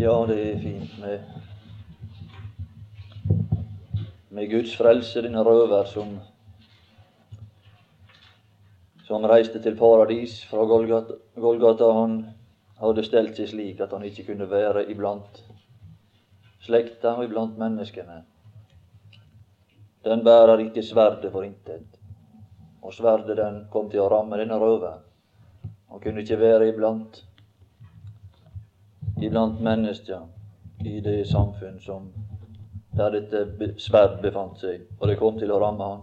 Ja, det er fint med, med Guds frelse, denne røver som som reiste til paradis fra Golgata. Golgata han hadde stelt seg slik at han ikke kunne være iblant slekta og iblant menneskene. Den bærer ikke sverdet for intet. Og sverdet den kom til å ramme denne røveren. Han kunne ikke være iblant iblant mennesker i det samfunn som der dette sverd befant seg, og det kom til å ramme han.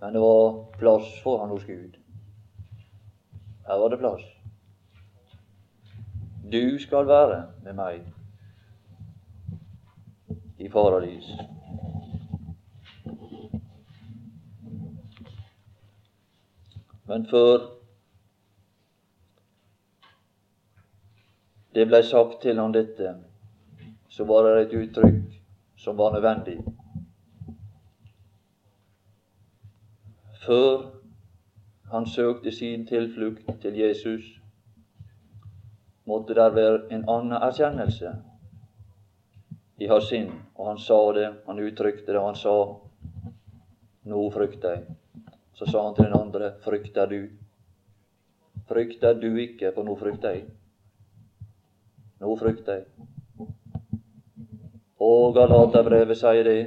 Men det var plass for han hos Gud. Her var det plass. Du skal være med meg i paradis. Men før det blei sagt til han dette, så var det et uttrykk som var nødvendig. før han søkte sin tilflukt til Jesus, måtte der være en annen erkjennelse i hans sinn. Og han sa det, han uttrykte det, han sa Nå frykter jeg. Så sa han til den andre, frykter du? Frykter du ikke, for nå frykter jeg. Nå frykter jeg. Og Galaterbrevet sier det,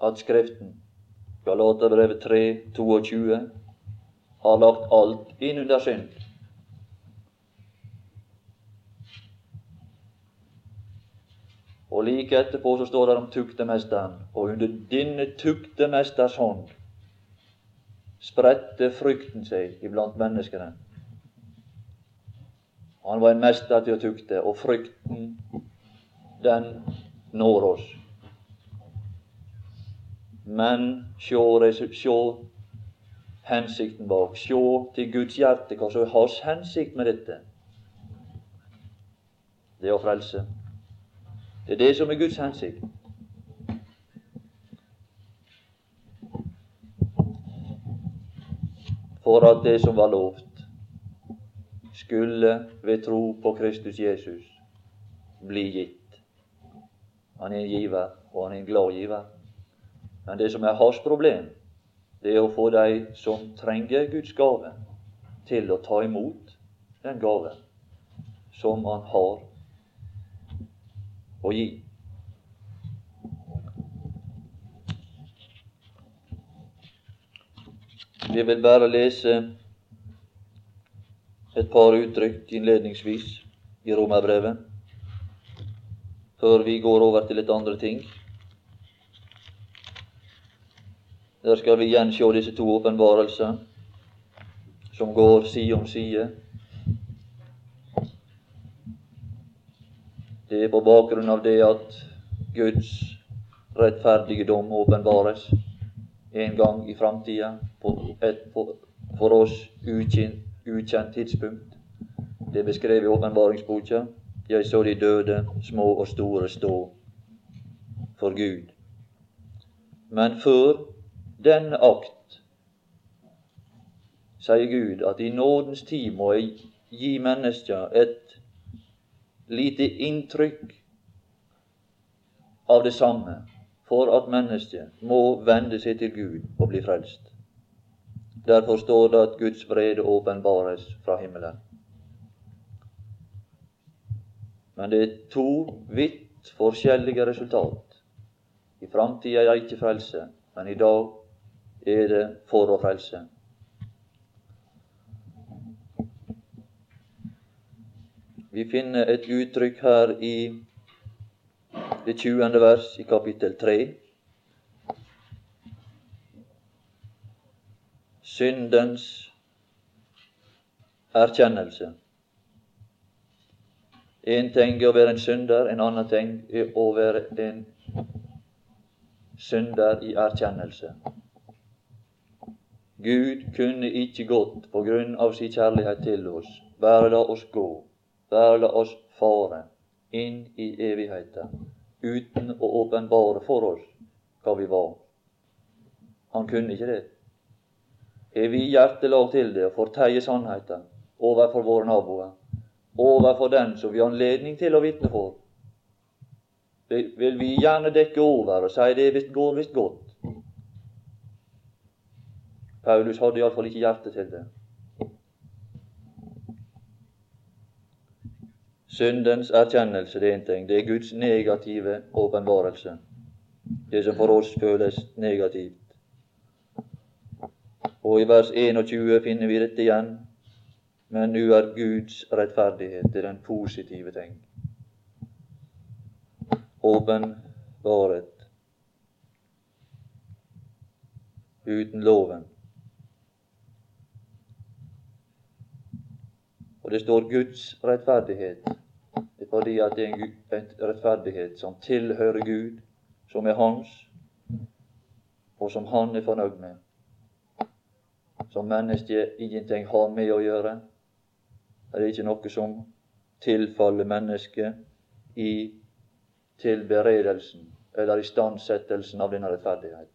at Skriften Galaterbrevet 3, 22, har lagt alt inn under synd. Og like etterpå så står det om tuktemesteren. Og under denne tuktemesters hånd spredte frykten seg iblant menneskene. Han var en mester til å tukte, og frykten, den når oss. Men sjå, hensikten bak. Sjå til Guds hjerte hva som er hans hensikt med dette. Det å frelse. Det er det som er Guds hensikt. For at det som var lovt, skulle ved tro på Kristus Jesus bli gitt. Han er en giver, og han er en glad giver. Men det som er hans problem, det er å få de som trenger Guds gave, til å ta imot den gaven som han har å gi. Vi vil bare lese et par uttrykk innledningsvis i Romerbrevet, før vi går over til litt andre ting. Der skal vi igjen se disse to åpenbarelser som går side om side. Det er på bakgrunn av det at Guds rettferdige dom åpenbares en gang i framtida for oss ukjent, ukjent tidspunkt. Det er beskrevet i åpenbaringsboka. Jeg så de døde, små og store, stå for Gud. Men før den akt, sier Gud, at i nådens tid må jeg gi mennesker et lite inntrykk av det samme, for at mennesket må vende seg til Gud og bli frelst. Derfor står det at Guds vrede åpenbares fra himmelen. Men det er to vidt forskjellige resultat. I framtida er det ikke frelse, men i dag er det for å frelse. Vi finner et uttrykk her i det 20. vers i kapittel 3. Syndens erkjennelse. En ting er å være en synder, en annen ting er å være en synder i erkjennelse. Gud kunne ikke gått på grunn av sin kjærlighet til oss. Bare la oss gå, bare la oss fare inn i evigheten uten å åpenbare for oss hva vi var. Han kunne ikke det. Har vi hjertelag til det og forteie sannheten overfor våre naboer, overfor den som vi har anledning til å vitne for, vil vi gjerne dekke over og si det går visst godt. Paulus hadde iallfall ikke hjerte til det. Syndens erkjennelse det er en ting. Det er Guds negative åpenbarelse. Det som for oss føles negativt. Og i vers 21 finner vi dette igjen. Men nå er Guds rettferdighet det den positive ting. Åpenbaret uten loven. Og det står Guds rettferdighet. Det er fordi at det er en rettferdighet som tilhører Gud, som er hans, og som han er fornøyd med. Som mennesket ingenting har med å gjøre. Det er ikke noe som tilfaller mennesket i tilberedelsen eller istandsettelsen av denne rettferdighet.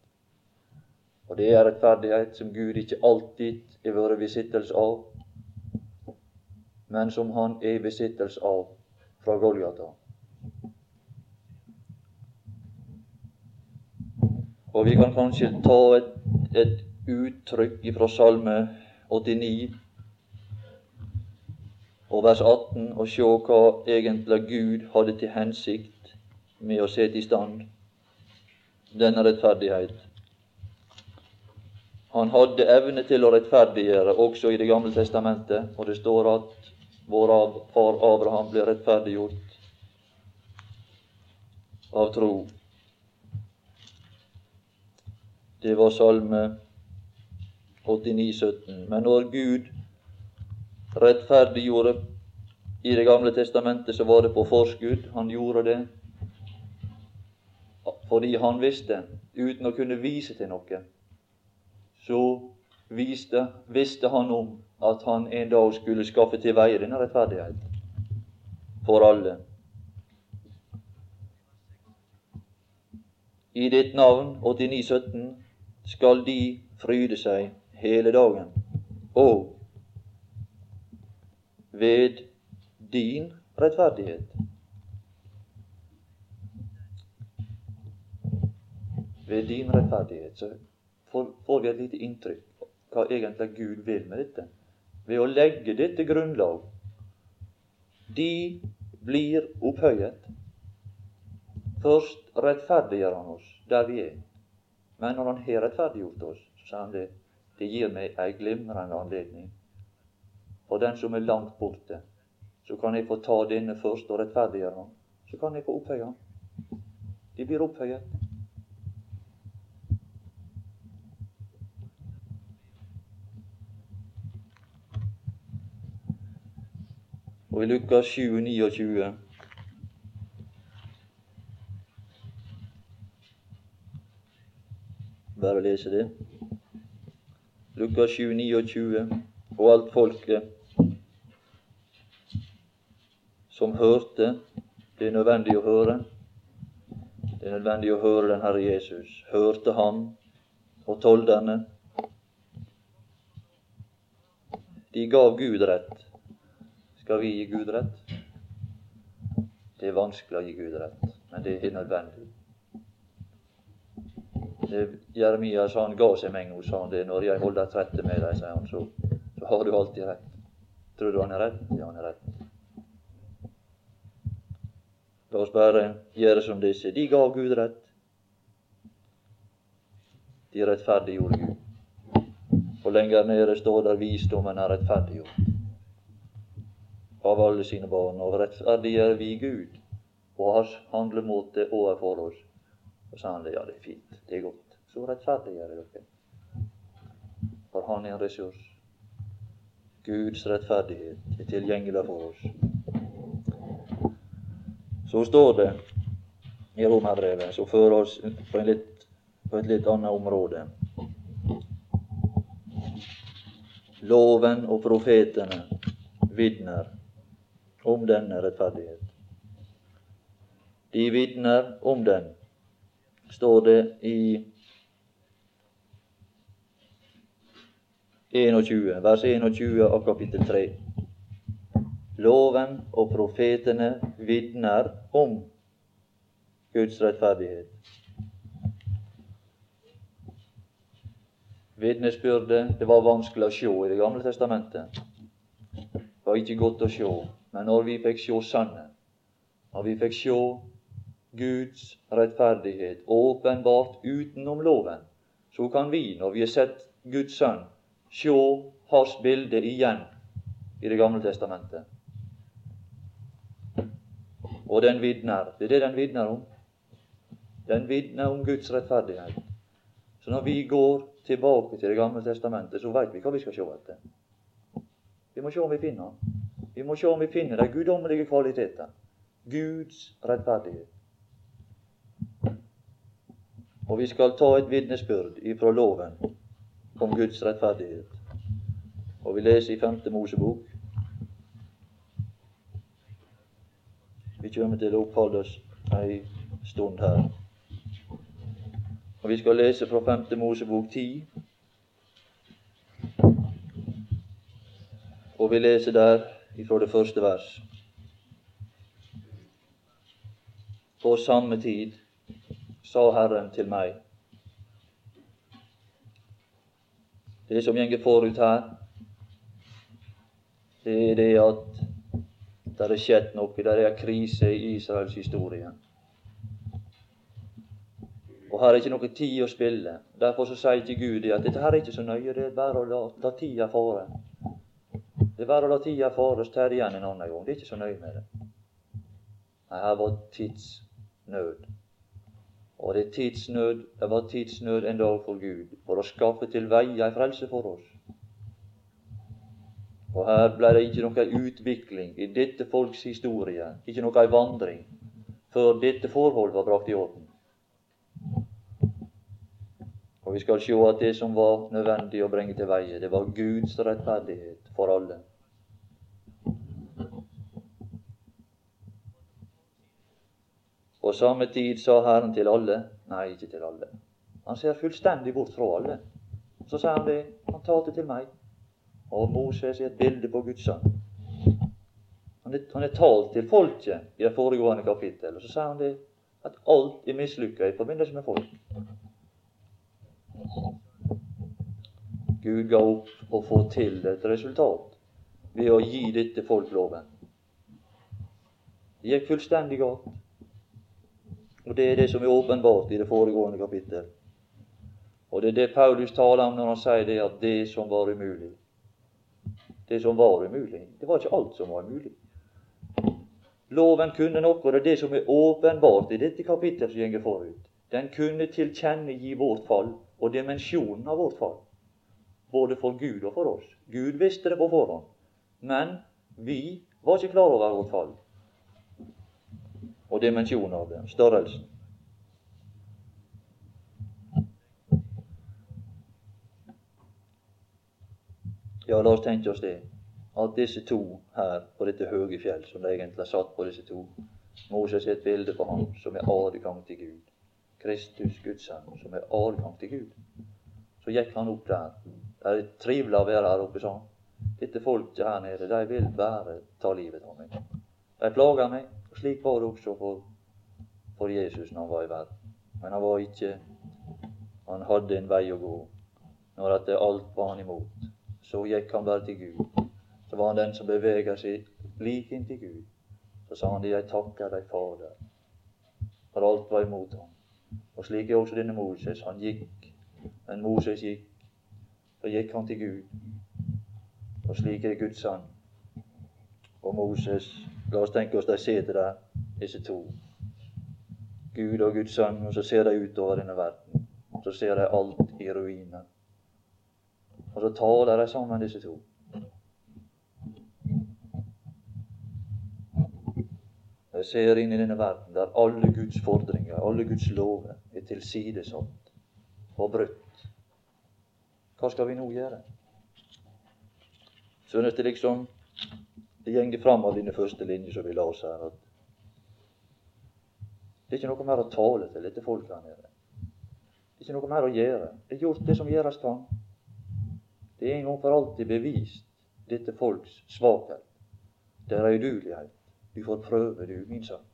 Og det er rettferdighet som Gud ikke alltid har vært besittelse av, men som han er besittelse av fra Golgata. Og vi kan kanskje ta et, et uttrykk fra Salme 89 og vers 18 og se hva egentlig Gud hadde til hensikt med å sette i stand denne rettferdighet. Han hadde evne til å rettferdiggjøre også i Det gamle testamentet, og det står at vår far Abraham ble rettferdiggjort av tro. Det var Salme 89, 17. Men når Gud rettferdiggjorde i Det gamle testamentet, så var det på forskudd. Han gjorde det fordi han visste, uten å kunne vise til noe, så viste, visste han om at han en dag skulle skaffe til veie denne rettferdighet for alle. I ditt navn, 8917, skal de fryde seg hele dagen. Og ved din rettferdighet. Ved din rettferdighet så får vi et lite inntrykk hva egentlig Gud vil med dette. Ved å legge dette grunnlag. De blir opphøyet. Først rettferdiggjør han oss der vi er. Men når han har rettferdiggjort oss, så sier han det. Det gir meg ei glimrende anledning. For den som er langt borte, så kan jeg få ta denne først og rettferdiggjøre ham. Så kan jeg få opphøye ham. De blir opphøyet. Og i Lukas 7, 29 Bare lese det. Lukas 7, 29. Og alt folket som hørte Det er nødvendig å høre. Det er nødvendig å høre den Herre Jesus. Hørte ham og tolderne. De gav Gud rett skal vi gi Gud rett? Det er vanskelig å gi Gud rett, men det er nødvendig. Jeremias han ga seg en gang, sa han det. Når jeg holder trette med deg, sier han, så, så har du alltid rett. Tror du han er rett? Ja, han er rett. La oss bare gjøre som disse. De ga Gud rett. De rettferdiggjorde Gud. Og lenger nede står der visdommen er rettferdiggjort av alle sine barn, og rettferdiggjør vi Gud og hans handlemåte overfor oss. Og sa han det, ja, det er fint, det er godt. Så rettferdiggjør dere. For han er en ressurs. Guds rettferdighet er tilgjengelig for oss. Så står det i Romerbrevet, som fører oss på, litt, på et litt annet område. Loven og profetene vitner om denne rettferdighet. De vitner om den, står det i 21, vers 21 av kapittel 3. Loven og profetene vitner om Guds rettferdighet. Vitnesbyrdet det var vanskelig å se i Det gamle testamentet. Det var ikke godt å se. Men når vi fikk se sannheten, når vi fikk se Guds rettferdighet åpenbart utenom loven, så kan vi, når vi har sett Guds sønn, se hans bilde igjen i Det gamle testamentet. Og den vitner. Det er det den vitner om. Den vitner om Guds rettferdighet. Så når vi går tilbake til Det gamle testamentet, så veit vi hva vi skal se etter. Vi må se om vi finner Vi må se om vi finner de guddommelige kvaliteter. Guds rettferdighet. Og vi skal ta et vitnesbyrd ifra loven om Guds rettferdighet. Og vi leser i 5. Mosebok. Vi kommer til å oppholde oss ei stund her. Og vi skal lese fra 5. Mosebok 10. Og vi leser der ifra det første vers. På samme tid sa Herren til meg Det som gjenger forut her, det er det at det har skjedd noe. Det er en krise i Israels historie. Og her er ikke noe tid å spille. Derfor så sier ikke Gud at dette her er ikke så nøye, det er bare å la, la tida fare. Det er bare å la tida fare, så tar det igjen en annen gang. Det er ikke så nøye med det. Nei, her var tidsnød. Og det tidsnød, det var tidsnød en dag for Gud, for å skaffe til veie ei frelse for oss. Og her ble det ikke noe utvikling i dette folks historie, ikke noe vandring, før dette forhold var brakt i orden. Og vi skal se at det som var nødvendig å bringe til veie, det var Guds rettferdighet for alle. På samme tid sa Herren til alle Nei, ikke til alle. Han ser fullstendig bort fra alle. Så sa han det. Han talte til meg. Og Moses er et bilde på Guds sønn. Han er, han er talt til folket i det foregående kapittel. Og så sa han det at alt er mislykka i forbindelse med folk. Gud ga opp å få til et resultat ved å gi dette folk loven. Det gikk fullstendig galt. Og det er det som er åpenbart i det foregående kapittel. Og det er det Paulus taler om når han sier det at det som var umulig Det som var umulig, det var ikke alt som var umulig. Loven kunne noe, og det er det som er åpenbart i dette kapittelet som går forut. Den kunne tilkjennegi vårt fall og dimensjonen av vårt fall, både for Gud og for oss. Gud visste det på forhånd, men vi var ikke klar over vårt fall og dimensjonen av det, størrelsen. Ja, la oss tenke oss det. At disse to her på dette høye fjell, som de egentlig har satt på disse to Moses er et bilde på ham som er adgang til Gud. Kristus, Guds sønn, som er adgang til Gud. Så gikk han opp der. Det er trivelig å være her oppe sa han. Dette folket her nede, de vil bare ta livet av meg. De plager meg. Slik var det også for, for Jesus når han var i verden. Men han var ikke Han hadde en vei å gå. Når at alt var han imot, så gikk han bare til Gud. Så var han den som beveget seg like inntil Gud. Så sa han det, jeg takker deg, Fader, for alt var imot ham. Og slik er også denne Moses. Han gikk, men Moses gikk. Så gikk han til Gud. Og slik er Guds sønn. Og Moses La oss tenke oss de sitter der, disse to. Gud og Guds sønn, og så ser de utover denne verden. Så ser de alt i ruiner. Og så taler de sammen, disse to. De ser inn i denne verden der alle Guds fordringer, alle Guds lover, er tilsidesatt og brutt. Hva skal vi nå gjøre? Synes det liksom det gjenger fram av denne første linja som vi la oss her, at det er ikke noe mer å tale til dette folket her nede. Det er ikke noe mer å gjøre. Det er gjort det som gjøres kan. Det er en gang for alltid bevist dette folks svakhet. Det er udugelighet. Du får prøve, du, min sønn.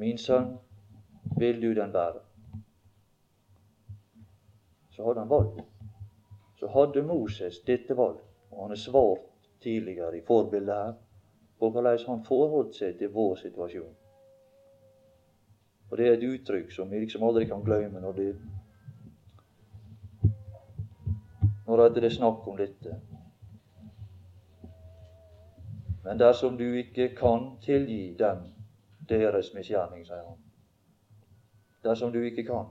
Min sønn, vil du den være? Så hadde han valg. Så hadde Moses dette valg, og han er svart tidligere i forbildet her og hvordan han forholdt seg til vår situasjon. Og det er et uttrykk som vi liksom aldri kan glemme når det når det er snakk om dette. Men dersom du ikke kan tilgi dem deres misgjerning, sier han. Dersom du ikke kan,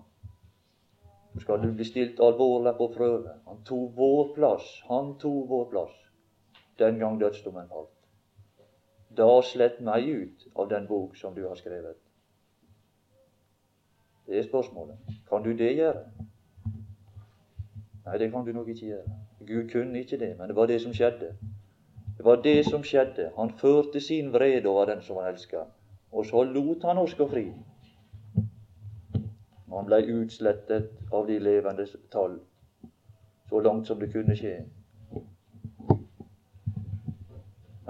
så skal du bli stilt alvorlig på prøve. Han tok vår plass. Han tok vår plass den gang dødsdommen falt. Da slett meg ut av den bok som du har skrevet. Det er spørsmålet. Kan du det gjøre? Nei, det kan du nok ikke gjøre. Gud kunne ikke det, men det var det som skjedde. Det var det som skjedde. Han førte sin vrede over den som han elska, og så lot han oss gå fri. Han blei utslettet av de levende tall, så langt som det kunne skje.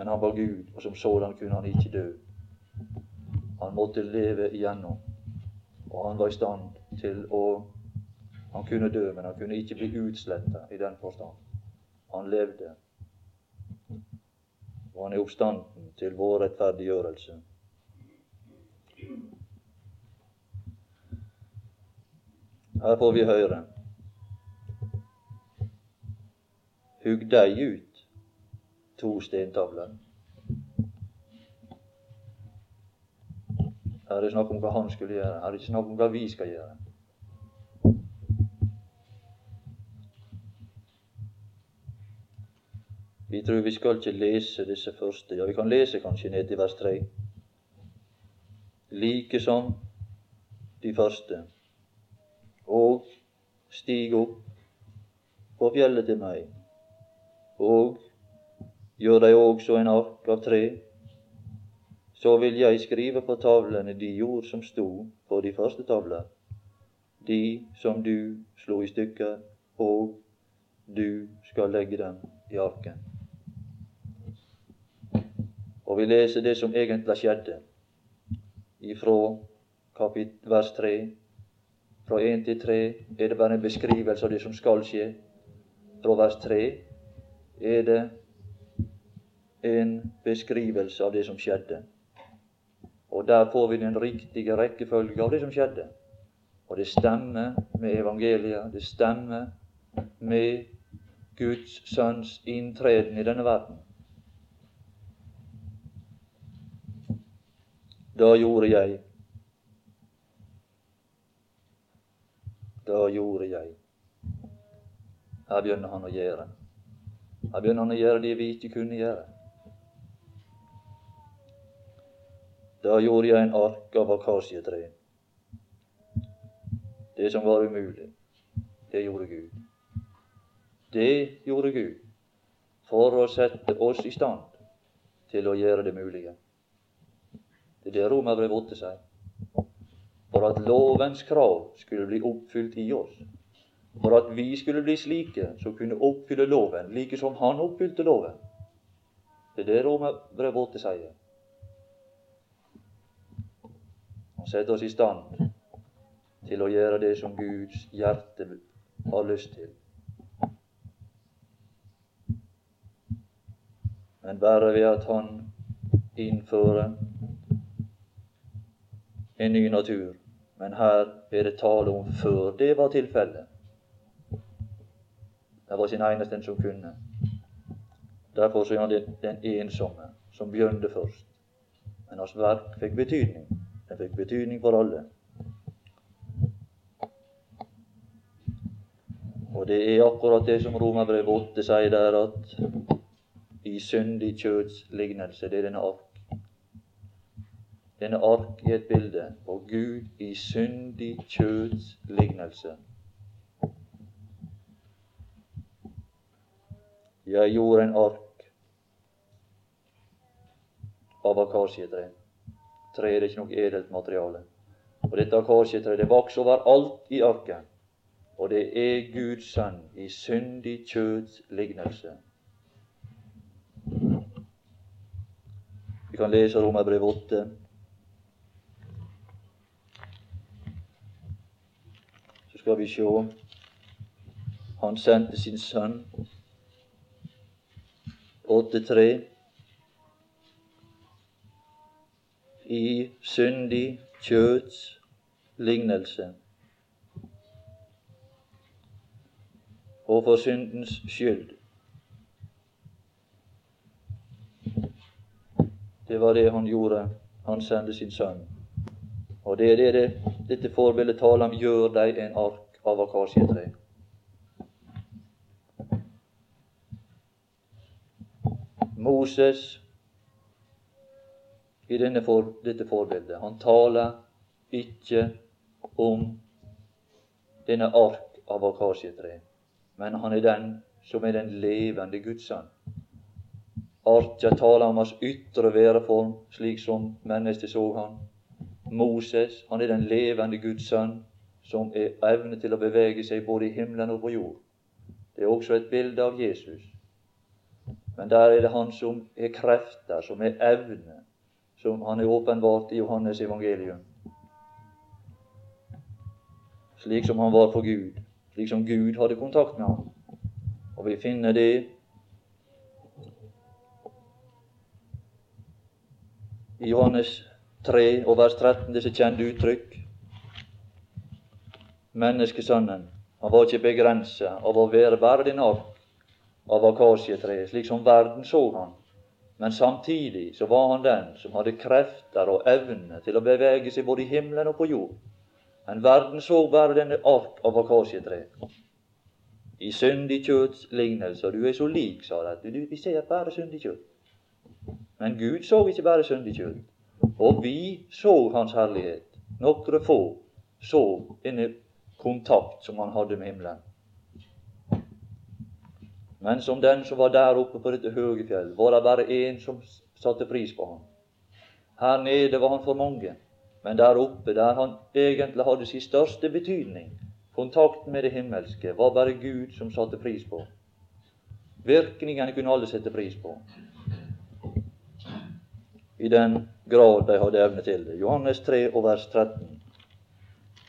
Men han var Gud, og som sådan kunne han ikke dø. Han måtte leve igjennom, og han var i stand til å Han kunne dø, men han kunne ikke bli utsletta i den forstand. Han levde og han er oppstanden til vår rettferdiggjørelse. Her får vi høre Hugg deg ut to stentavler. Her er det snakk om hva han skulle gjøre. Her er det ikke snakk om hva vi skal gjøre. Vi tror vi skal ikke lese disse første. Ja, vi kan lese kanskje ned til vers 3. Like som de første. Og stig opp på fjellet til meg, og gjør deg også en ark av tre. Så vil jeg skrive på tavlene de ord som sto på de første tavler, de som du slo i stykker, og du skal legge dem i arken. Og vi leser det som egentlig skjedde ifra vers 3. Fra 1 til 3 er det bare en beskrivelse av det som skal skje. Fra vers 3 er det en beskrivelse av det som skjedde. Og der får vi den riktige rekkefølge av det som skjedde. Og det stemmer med evangeliet. Det stemmer med Guds sønns inntreden i denne verden. Da gjorde jeg. Da gjorde jeg. Her begynner han å gjøre. Her begynner han å gjøre det vi ikke kunne gjøre. Da gjorde jeg en ark av akasietre. Det som var umulig, det gjorde Gud. Det gjorde Gud for å sette oss i stand til å gjøre det mulige. Det er det Romerbrevet 8 sier. For at lovens krav skulle bli oppfylt i oss. For at vi skulle bli slike som kunne oppfylle loven, like som han oppfylte loven. Det er det Romerbrevet 8 sier. Han setter oss i stand til å gjøre det som Guds hjerte har lyst til. Men bare ved at Han innfører en ny natur. Men her er det tale om før det var tilfellet. Det var sin eneste som kunne. Derfor så er han den ensomme som begynte først. Men hans verk fikk betydning. Det fikk betydning for alle. Og det er akkurat det som Romerbrevet 8 sier der, at i syndig kjøds lignelse, det er denne ark denne ark er et bilde på Gud i syndig kjøds lignelse. Jeg gjorde en ark av akasietre. Tre er ikke noe edelt materiale. Og dette akasjetreet det vokser overalt i arken. Og det er Guds sønn i syndig kjøds lignelse. Vi kan lese Romerbrev 8. Så skal vi sjå. Han sendte sin sønn. 8.3. I syndig kjøts lignelse. Og for syndens skyld Det var det han gjorde. Han sendte sin sønn. Og det er det, det dette forbildet taler om. Gjør deg en ark av akasjetre. Moses i for, dette forbildet, han taler ikke om denne ark av akasjetre, men han er den som er den levende Guds sønn. Artja taler om hans ytre væreform, slik som mennesket så han. Moses, han er den levende Guds sønn, som er evne til å bevege seg både i himmelen og på jord. Det er også et bilde av Jesus. Men der er det han som er krefter, som er evne, som han er åpenbart i Johannes evangelium. Slik som han var for Gud, slik som Gud hadde kontakt med ham. Og vi finner det i Johannes 3 og vers 13 disse kjente uttrykk. Menneskesønnen, han var ikke begrensa av å være verdig nok av akasietreet, slik som verden så han. Men samtidig så var han den som hadde krefter og evne til å bevege seg både i himmelen og på jord. Men verden så bare denne ark av akasjetre. I syndig kjøtts lignelse. Du er så lik, sa de. Vi ser bare syndig kjøtt. Men Gud så ikke bare syndig kjøtt. Og vi så Hans herlighet. Noen få så denne kontakt som han hadde med himmelen. Men som den som var der oppe på dette høye fjell, var det bare én som satte pris på ham. Her nede var han for mange, men der oppe, der han egentlig hadde sin største betydning, kontakten med det himmelske, var bare Gud som satte pris på. Virkningene kunne alle sette pris på i den grad de hadde evne til det. Johannes 3 og vers 13.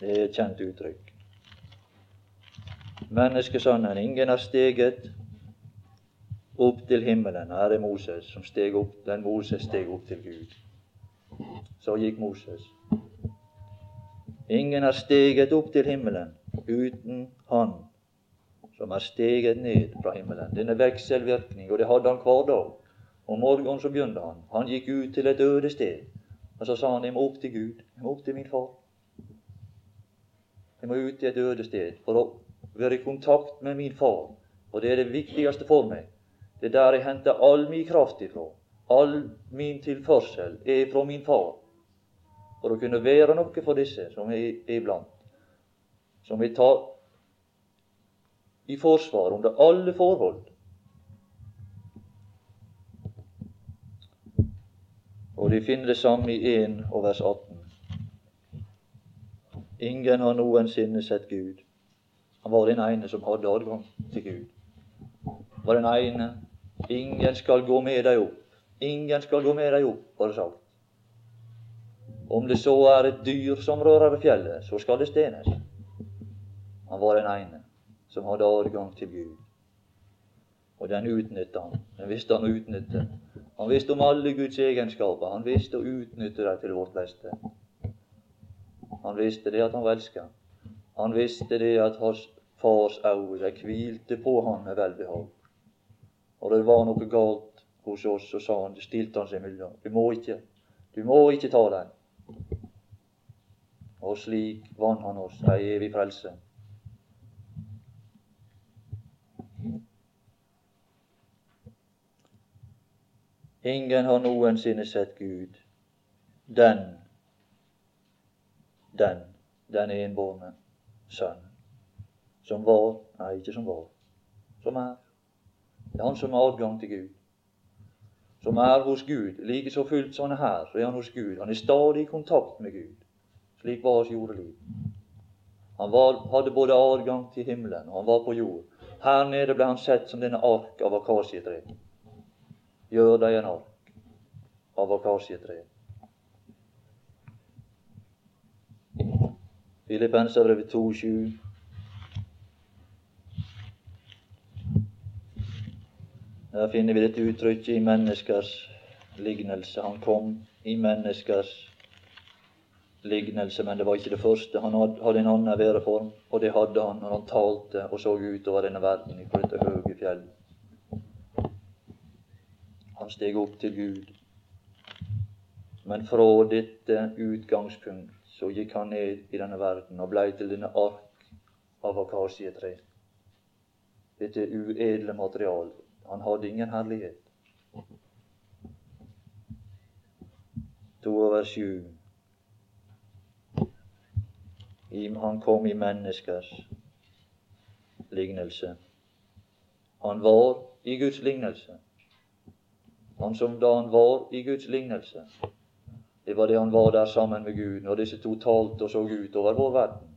Det er et kjent uttrykk. Menneskesønnen, ingen er steget opp til himmelen. Her er Moses som steg opp, den Moses steg opp til Gud. Så gikk Moses. Ingen har steget opp til himmelen uten Han som er steget ned fra himmelen. Denne vekselvirkning, og det hadde han hver dag. Om morgenen så begynte han. Han gikk ut til et øde sted. Og så sa han, 'Jeg må opp til Gud. Jeg må opp til min far.' Jeg må ut til et øde sted for å være i kontakt med min far. Og det er det viktigste for meg. Det er der jeg henter all min kraft ifra. All min tilførsel er fra min far. For å kunne være noe for disse som er iblant. Som vil ta i forsvar under alle forhold. Og de finner det samme i 1 og vers 18. Ingen har noensinne sett Gud. Han var den ene som hadde adgang til Gud. Var den ene. Ingen skal gå med deg opp. Ingen skal gå med deg opp, var det sagt. Om det så er et dyr som rører ved fjellet, så skal det stenes. Han var den ene som hadde adgang til Gud. Og den utnytta han. Den visste han å utnytte. Han visste om alle Guds egenskaper. Han visste å utnytte dem til vårt beste. Han visste det at han var elska. Han visste det at hans fars øyne hvilte på han med velbehag. Og det var noe galt hos oss, så sa han, stilte han seg mellom. Du må ikke. Du må ikke ta den. Og slik vant han oss ei evig frelse. Ingen har noensinne sett Gud. Den, den, den enbårne sønn. Som var Nei, ikke som var. Som er. Det er han som har adgang til Gud. Som er hos Gud. Like så fullt som han er her, så er han hos Gud. Han er stadig i kontakt med Gud. Slik var hans jordeliv. Han var, hadde både adgang til himmelen, og han var på jord. Her nede ble han sett som denne ark av akasietre gjør deg en ark. av akasietre. Filippenserbrevet 2,7. Der finner vi dette uttrykket i menneskers lignelse. Han kom i menneskers lignelse, men det var ikke det første. Han hadde en annen væreform, og det hadde han når han talte og så utover denne verden på dette høye fjellet. Han steg opp til Gud. Men fra dette utgangspunkt så gikk han ned i denne verden og blei til denne ark av akasietre. Dette uedle material. Han hadde ingen herlighet. To over sju. Han kom i menneskers lignelse. Han var i Guds lignelse. Han som da han var i Guds lignelse, det var det han var der sammen med Gud, når disse to talte og så ut over vår verden.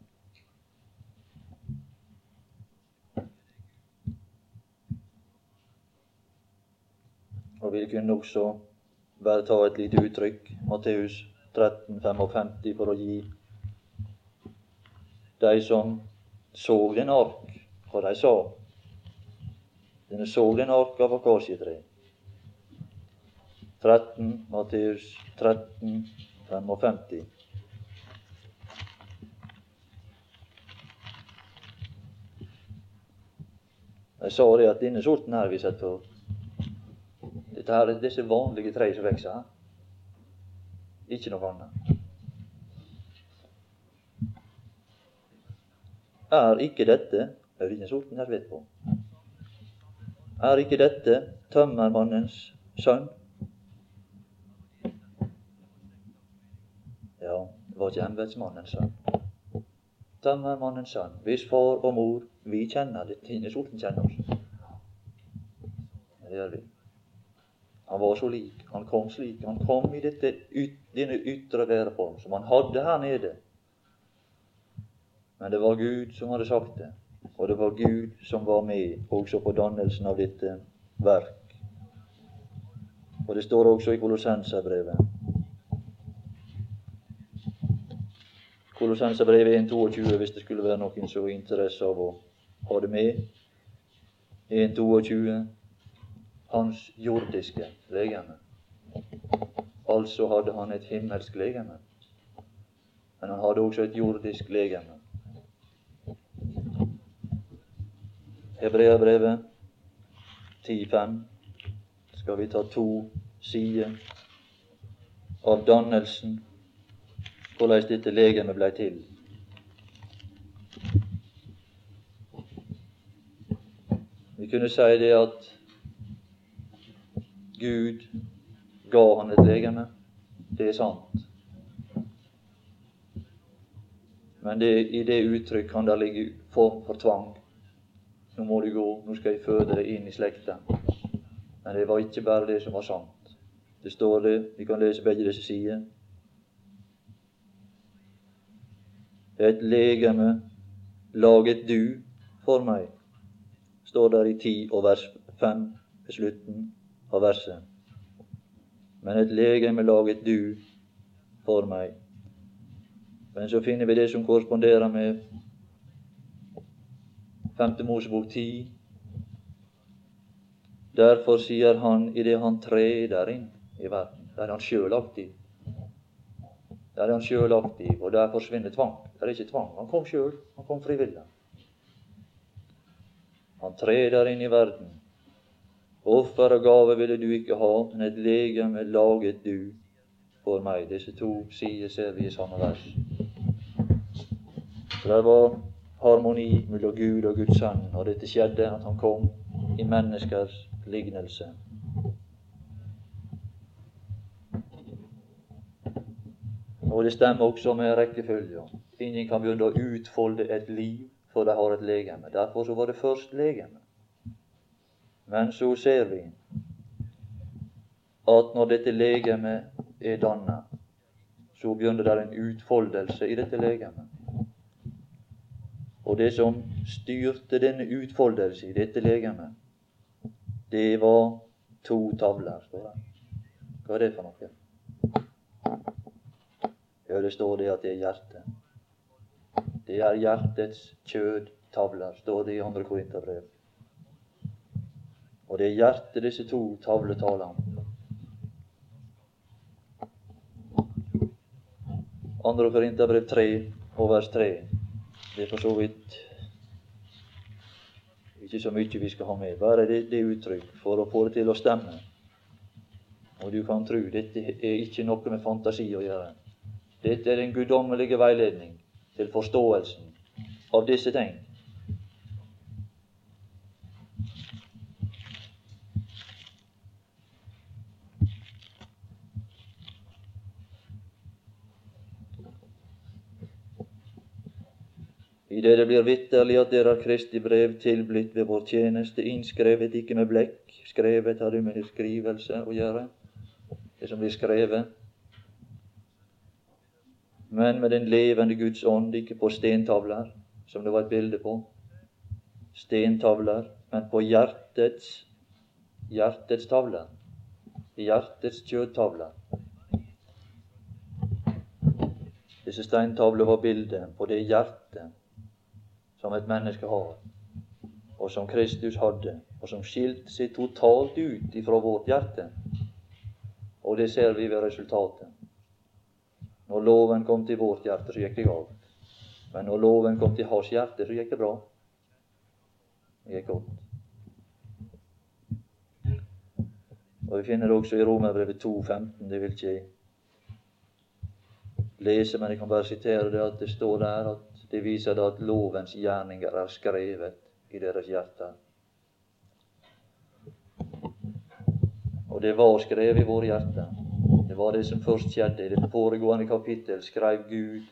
Og vil kunne også bare ta et lite uttrykk, Matteus 13, 55, for å gi de som så den ark, hva de sa. Denne så den ark av akasjetre. 13, Matteus 13, 55. De sa det at denne sorten her vi setter for Dette her er disse vanlige tre som vokser her. Ikke noe annet. Er ikke dette er denne sorten her vet på. Er ikke dette tømmermannens sønn? Ja, det var ikke embetsmannens sønn. Tømmermannens sønn, hvis far og mor vi kjenner det. Tinnesolten kjenner oss. Det gjør vi. Han var så lik. Han kom slik. Han kom i dette, denne ytre væreform som han hadde her nede. Men det var Gud som hadde sagt det, og det var Gud som var med også på dannelsen av dette verk. Og det står også i Kolossenserbrevet Kolossenserbrevet 1.22, hvis det skulle være noen som har interesse av å ha det med. 1.22 hans jordiske legeme. Altså hadde han et himmelsk legeme. Men han hadde også et jordisk legeme. Hebreabrevet 10.5 skal vi ta to sider av dannelsen hvordan dette legemet blei til. Vi kunne si det at Gud ga han et legeme. Det er sant. Men det, i det uttrykk kan det ligge form for tvang. Nå må du gå, nå skal jeg føde deg inn i slekta. Men det var ikke bare det som var sant. Det står det, vi kan lese begge disse sider. et legeme laget du for meg, står der i ti og vers fem ved slutten av verset. Men et legeme laget du for meg. Men så finner vi det som korresponderer med 5. Mosebok 10. Derfor sier han idet han treder inn i verden, der han sjøl aktiv, der er han sjøl aktiv, og der forsvinner tvang. Det er ikke tvang. Han kom sjøl. Han kom frivillig. Han treder inn i verden. Offer og gave ville du ikke ha, men et legeme laget du for meg. Disse to sider ser vi i samme vers. Så det var harmoni mellom Gud og Guds sønn, og dette skjedde at han kom i menneskers lignelse. Og det stemmer også med rekkefølga. Ingen kan begynne å utfolde et liv før de har et legeme. Derfor så var det først legeme. Men så ser vi at når dette legemet er danna, så begynner det en utfoldelse i dette legemet. Og det som styrte denne utfoldelse i dette legemet, det var to tavler, står det. Hva er det for noe? Ja, det står det at det er hjertet. Det er hjertets kjødtavler, står det i andre Korinterbrev. Og det er hjertet disse to tavler taler om. Andre Korinterbrev 3 og vers 3. Det er for så vidt ikke så mye vi skal ha med. Bare det, det uttrykk for å få det til å stemme. Og du kan tro, dette er ikke noe med fantasi å gjøre. Dette er den guddommelige veiledning til forståelsen av disse ting. I det det blir vitterlig at dere har Kristi brev tilblitt ved vår tjeneste, innskrevet ikke med blekk, skrevet har det med skrivelse å gjøre, det som blir skrevet, men med den levende Guds ånd, ikke på stentavler, som det var et bilde på. Stentavler, men på hjertets hjertets tavler. Hjertets kjøttavler. Disse steintavler var bildet på det hjertet som et menneske har, og som Kristus hadde, og som skilte seg totalt ut ifra vårt hjerte. Og det ser vi ved resultatet. Når loven kom til vårt hjerte, så gikk det galt. Men når loven kom til hans hjerte, så gikk det bra. Det gikk godt. Og Vi finner det også i Romerbrevet 2,15. Det vil ikke lese, men jeg kan bare sitere det at det står der at det viser da at lovens gjerninger er skrevet i deres hjerter. Og det var skrevet i våre hjerter. Det var det som først skjedde. I det foregående kapittel skrev Gud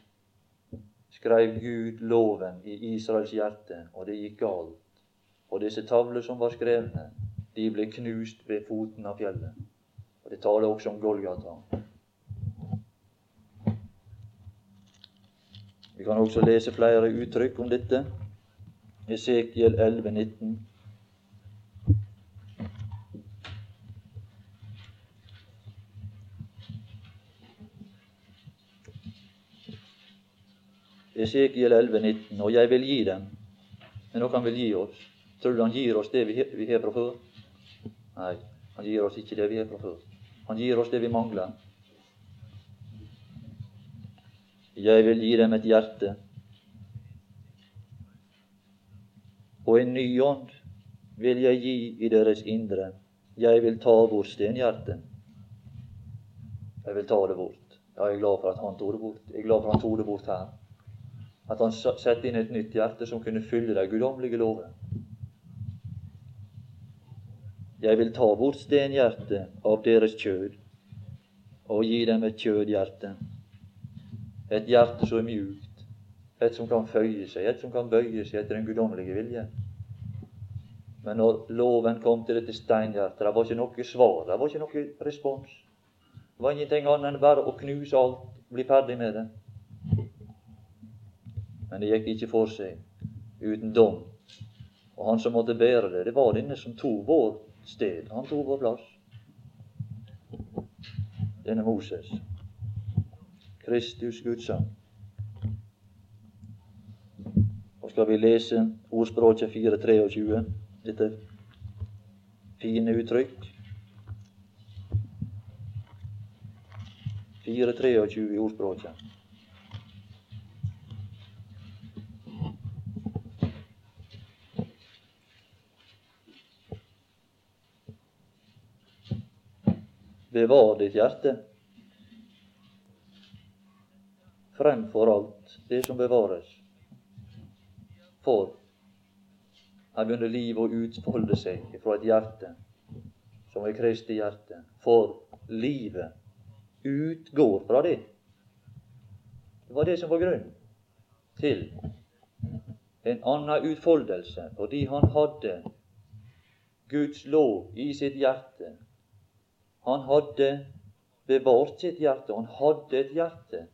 skrev Gud loven i Israels hjerte, og det gikk galt. Og disse tavler som var skrevne, de ble knust ved foten av fjellet. Og Det taler også om Golgata. Vi kan også lese flere uttrykk om dette. Esekiel 11, 19. Esekiel 11, 19. Og jeg vil gi dem. Men noe han vil gi oss. Tror du han gir oss det vi har fra før? Nei, han gir oss ikke det vi har fra før. Han gir oss det vi mangler. Jeg vil gi dem et hjerte og en ny ånd vil jeg gi i deres indre. Jeg vil ta bort stenhjertet. Jeg vil ta det bort. Jeg er glad for at han tok det bort. Jeg er glad for at han tok det bort her. At han satte inn et nytt hjerte som kunne fylle de guddommelige lover. Jeg vil ta bort stenhjertet av deres kjød og gi dem et kjødhjerte. Et hjerte som er mjukt, et som kan føye seg, et som kan bøye seg etter den guddommelige vilje. Men når loven kom til dette steinhjertet, det var ikke noe svar, det var ikke noe respons. Det var ingenting annet enn bare å knuse alt, bli ferdig med det. Men det gikk ikke for seg uten dom. Og han som måtte bære det, det var denne som tok vår sted. Han tok vår plass. Denne Moses. Kristus Guds sønn. Og skal vi lese ordspråket 423, dette fine uttrykk. 423 i ordspråket. Bevar ditt hjerte fremfor alt det som bevares. For her begynner livet å utfolde seg fra et hjerte som er Kristi hjerte. For livet utgår fra det. Det var det som var grunnen til en annen utfoldelse, fordi han hadde Guds lov i sitt hjerte. Han hadde bevart sitt hjerte, han hadde et hjerte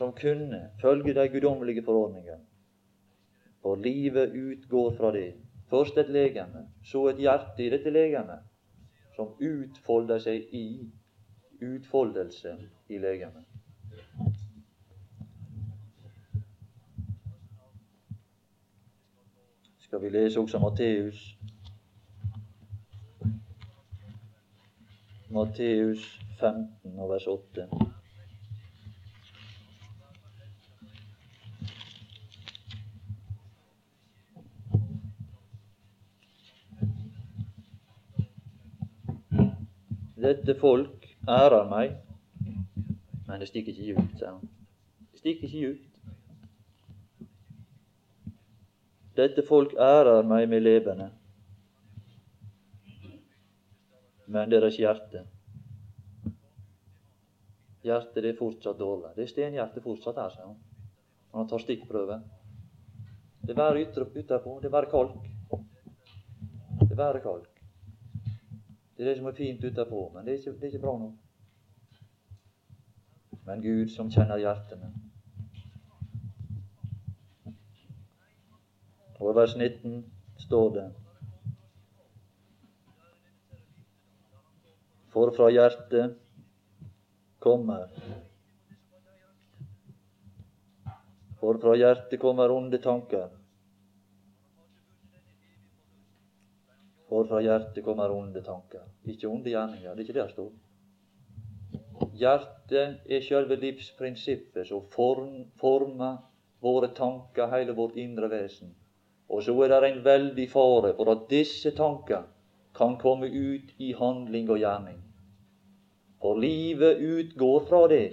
som kunne følge de guddommelige forordninger. For livet utgår fra det. Først et legeme, så et hjerte i dette legemet, som utfolder seg i utfoldelse i legemet. Skal vi lese også Matteus Matteus 15 og vers 8. Dette folk ærer meg, men det stikker ikke ut, sier han. Det stikker ikke ut. Dette folk ærer meg med lebene, men deres hjerte Hjertet er fortsatt dårlig. Det er stenhjertet fortsatt her, sier han. Han tar stikkprøve. Det er bare ytterpå, Det er bare kalk. Det er bare kalk. Det er det som er fint utenpå, men det er ikke, det er ikke bra nok. Men Gud som kjenner hjertene. Og i vers 19 står det For fra hjertet kommer For fra hjertet kommer onde tanker. For fra hjertet kommer onde tanker. Ikke onde gjerninger. Det er ikke det det står. Hjertet er selve livsprinsippet som form, former våre tanker, hele vårt indre vesen. Og så er det en veldig fare for at disse tanker kan komme ut i handling og gjerning. For livet utgår fra det.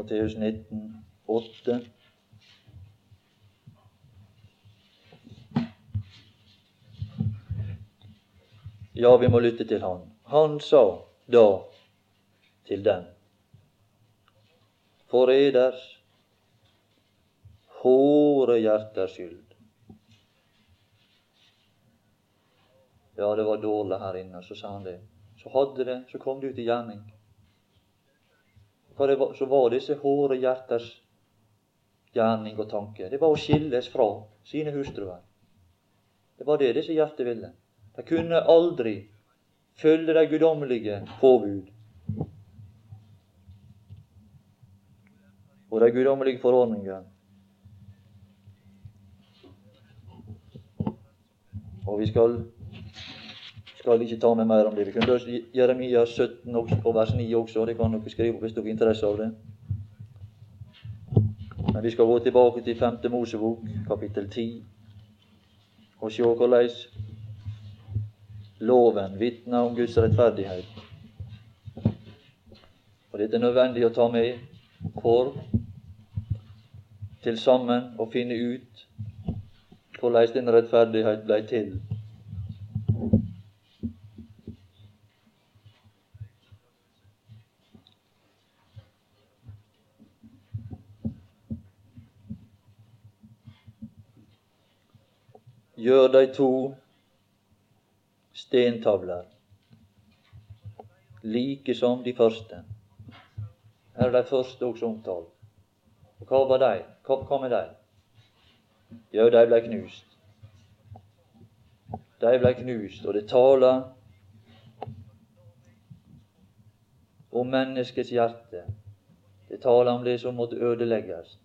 Matteus 19, 8. Ja, vi må lytte til han. Han sa da til dem For eders håre hjerters skyld. Ja, det var dårlig her inne, så sa han det. Så hadde det, så kom det ut i gjerning. Var, så var disse hårde hjerters gjerning og tanke. Det var å skilles fra sine hustruer. Det var det disse hjertet ville. De kunne aldri følge de guddommelige påbud. Og de guddommelige forordninger. Og vi skal skal ikke ta med mer om det. Vi kunne lese Jeremia 17 og vers 9 også. Det kan dere skrive hvis dere har interesse av det. Men vi skal gå tilbake til 5. Mosebok, kapittel 10, og se hvordan loven vitner om Guds rettferdighet. Og Dette er nødvendig å ta med for til sammen å finne ut hvordan den rettferdighet ble til. Gjør de to stentavler like som de første. Her er de første også omtalt. Og hva var de? Hva, hva med de? Jo, de ble knust. De ble knust, og det taler om menneskets hjerte. Det taler om det som måtte ødelegges.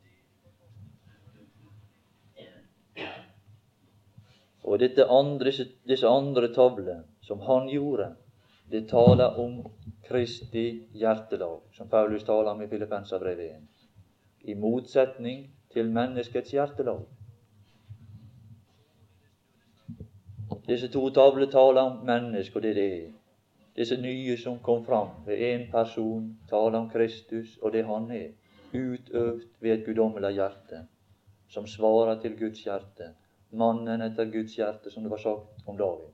Og andre, disse andre tavler som han gjorde, det taler om Kristi hjertelag, som Paulus taler om i Filippenserbrevet 1. I motsetning til menneskets hjertelag. Disse to tavler taler om mennesket og det det er. Disse nye som kom fram ved én person, taler om Kristus og det han er, utøvd ved et guddommelig hjerte, som svarer til Guds hjerte, mannen etter Guds hjerte, som det var sagt om David.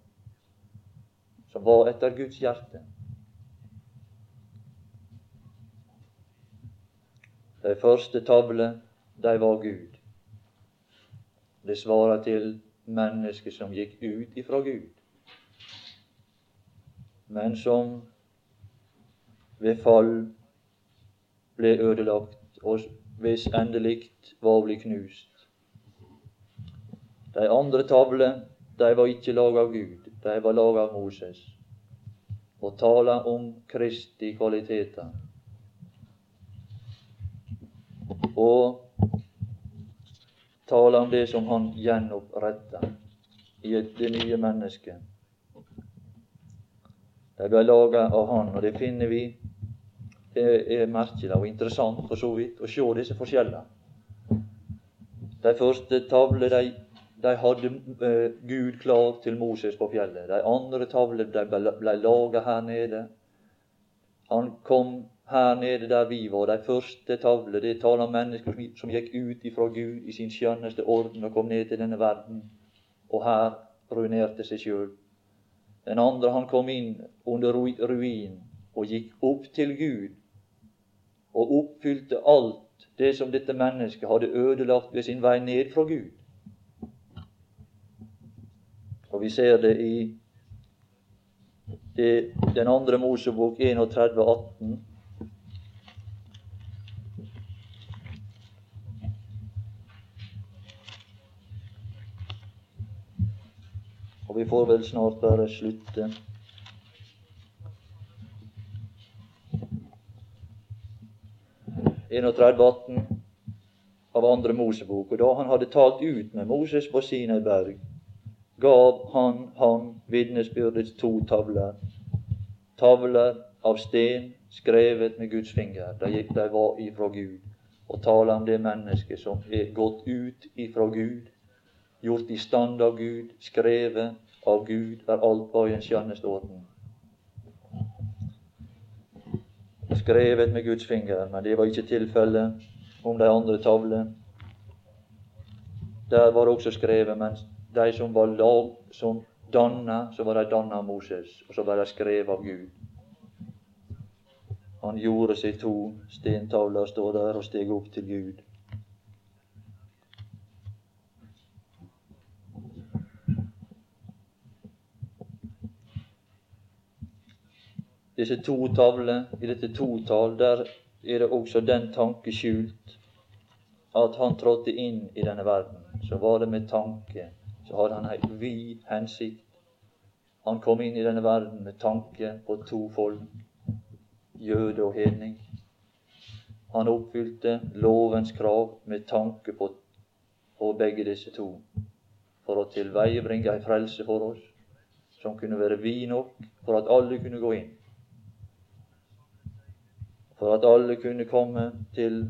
Som var etter Guds hjerte. De første tavlene, de var Gud. Det svarer til mennesket som gikk ut ifra Gud, men som ved fall ble ødelagt, og hvis endelig var å bli knust De andre tavlene, de var ikke laga av Gud, de var laga av Moses. Og taler om Kristi kvaliteter. Og taler om det som han gjenoppretter i det nye mennesket. De ble laga av Han, og det finner vi Det er merkelig og interessant for så vidt å se disse forskjellene. De første tavlene de, de hadde eh, Gud klar til Moses på fjellet. De andre tavlene de ble, laga her nede. Han kom her nede der vi var. De første tavlene det taler om mennesker som gikk ut ifra Gud i sin skjønneste orden og kom ned til denne verden, og her ruinerte seg sjøl. Den andre han kom inn under ruin og gikk opp til Gud og oppfylte alt det som dette mennesket hadde ødelagt ved sin vei ned fra Gud. Og vi ser det i det, den andre Mosebok 31, 18. Og vi får vel snart bare slutte. av andre Mosebok. Og da han hadde talt ut med Moses på Sinai berg, gav han ham vitnesbyrdets to tavler. Tavler av sten skrevet med Guds finger. De, gikk, de var ifra Gud. Og taler om det mennesket som er gått ut ifra Gud gjort i stand av Gud, skrevet av Gud, der alt var en skjønneste orden. Skrevet med Guds finger, men det var ikke tilfellet om de andre tavlene. Der var det også skrevet, mens de som var lag, som danna, så var de danna av Moses, og så var de skrevet av Gud. Han gjorde seg to stentavler, står der, og steg opp til Gud. disse to tavler, i dette totall, der er det også den tanke skjult at han trådte inn i denne verden. Så var det med tanke. Så hadde han ei vid hensikt. Han kom inn i denne verden med tanke på to folk, jøde og hedning. Han oppfylte lovens krav med tanke på, på begge disse to, for å tilveiebringe ei frelse for oss som kunne være vid nok for at alle kunne gå inn for at alle kunne komme til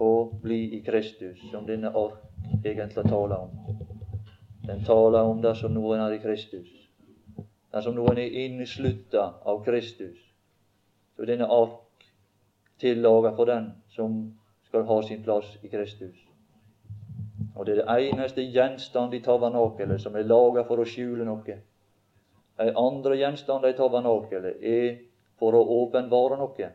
å bli i Kristus, som denne ark egentlig taler om. Den taler om dersom noen er i Kristus. Dersom noen er innslutta av Kristus, så denne ark tillaga for den som skal ha sin plass i Kristus. Og det er det eneste gjenstand i tabernakelet som er laga for å skjule noe. De andre gjenstand i tabernakelet er for å åpenbare noe.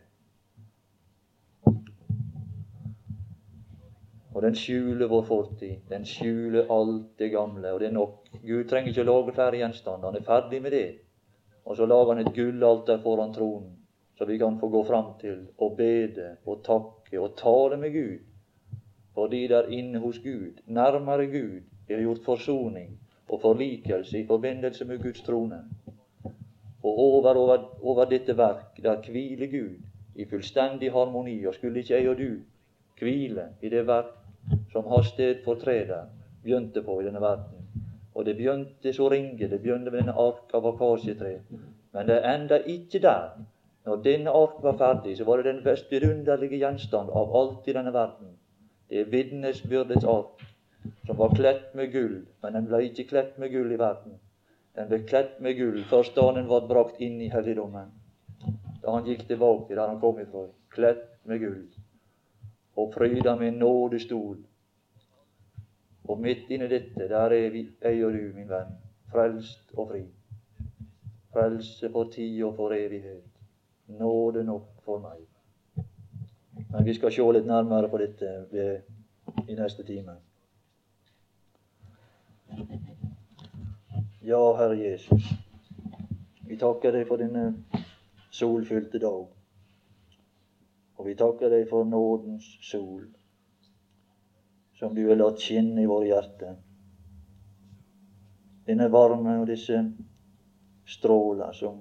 Og den skjuler vår fortid. Den skjuler alt det gamle. Og det er nok. Gud trenger ikke å lage flere gjenstander. Han er ferdig med det. Og så lager han et gullalter foran tronen, så vi kan få gå fram til og bede og takke og tale med Gud. Fordi der inne hos Gud, nærmere Gud, er gjort forsoning og forlikelse i forbindelse med Guds trone. Og over, over, over dette verk, der hviler Gud i fullstendig harmoni. Og skulle ikke jeg og du hvile i det verk som har stedfortreder, begynte på i denne verden. Og det begynte så ringe, det begynte med denne ark av akasjetre. Men det enda ikke der. Når denne ark var ferdig, så var det den mest vidunderlige gjenstand av alt i denne verden. Det er vitnesbyrdets ark, som var kledd med gull, men den ble ikke kledd med gull i verden. Den ble kledd med gull først da den var brakt inn i helligdommen. Da han gikk tilbake der han kom ifra, kledd med gull og pryda med en nådestol. Og midt inni dette, der er vi, jeg og du, min venn, frelst og fri. Frelse for tid og for evighet. Nåde nok for meg. Men vi skal se litt nærmere på dette i neste time. Ja, Herre Jesus, vi takker deg for denne solfylte dag. Og vi takker deg for nådens sol, som du har latt skinne i våre hjerter. denne varme og disse stråler som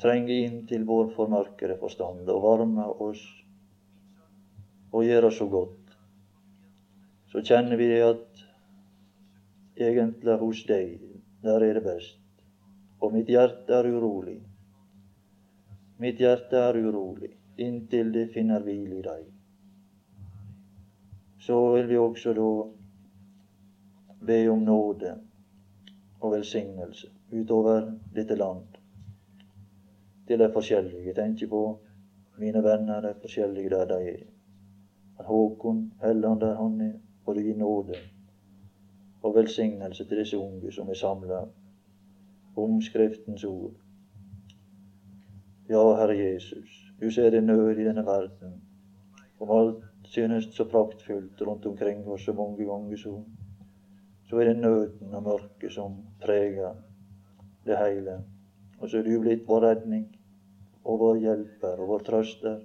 trenger inn til vår formørkede forstand og varmer oss og gjør oss så godt. Så kjenner vi at egentlig hos deg, der er det best. Og mitt hjerte er urolig. Mitt hjerte er urolig inntil det finner hvile i deg. Så vil vi også da be om nåde og velsignelse utover dette land til de forskjellige. Jeg tenker på mine venner, de forskjellige der de er. Håkon Helland der han er, og du gir nåde og velsignelse til disse unge som er samla om Skriftens ord. Ja, Herre Jesus, du ser det nød i denne verden. Om alt synes så praktfullt rundt omkring oss så mange ganger, så, så er det nøden og mørket som preger det hele. Og så er du blitt vår redning og vår hjelper og vår trøster.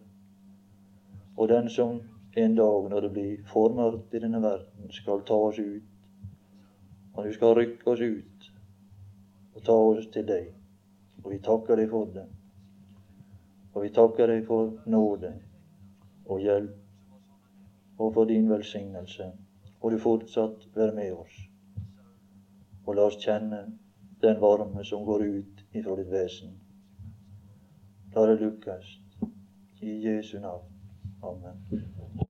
Og den som en dag, når det blir for mørkt i denne verden, skal ta oss ut. Og du skal rykke oss ut og ta oss til deg. Og vi takker deg for det. Og vi takker deg for nåde og hjelp og for din velsignelse. Og du fortsatt være med oss. Og la oss kjenne den varme som går ut ifra ditt vesen. La det lukkes. I Jesu navn. Amen.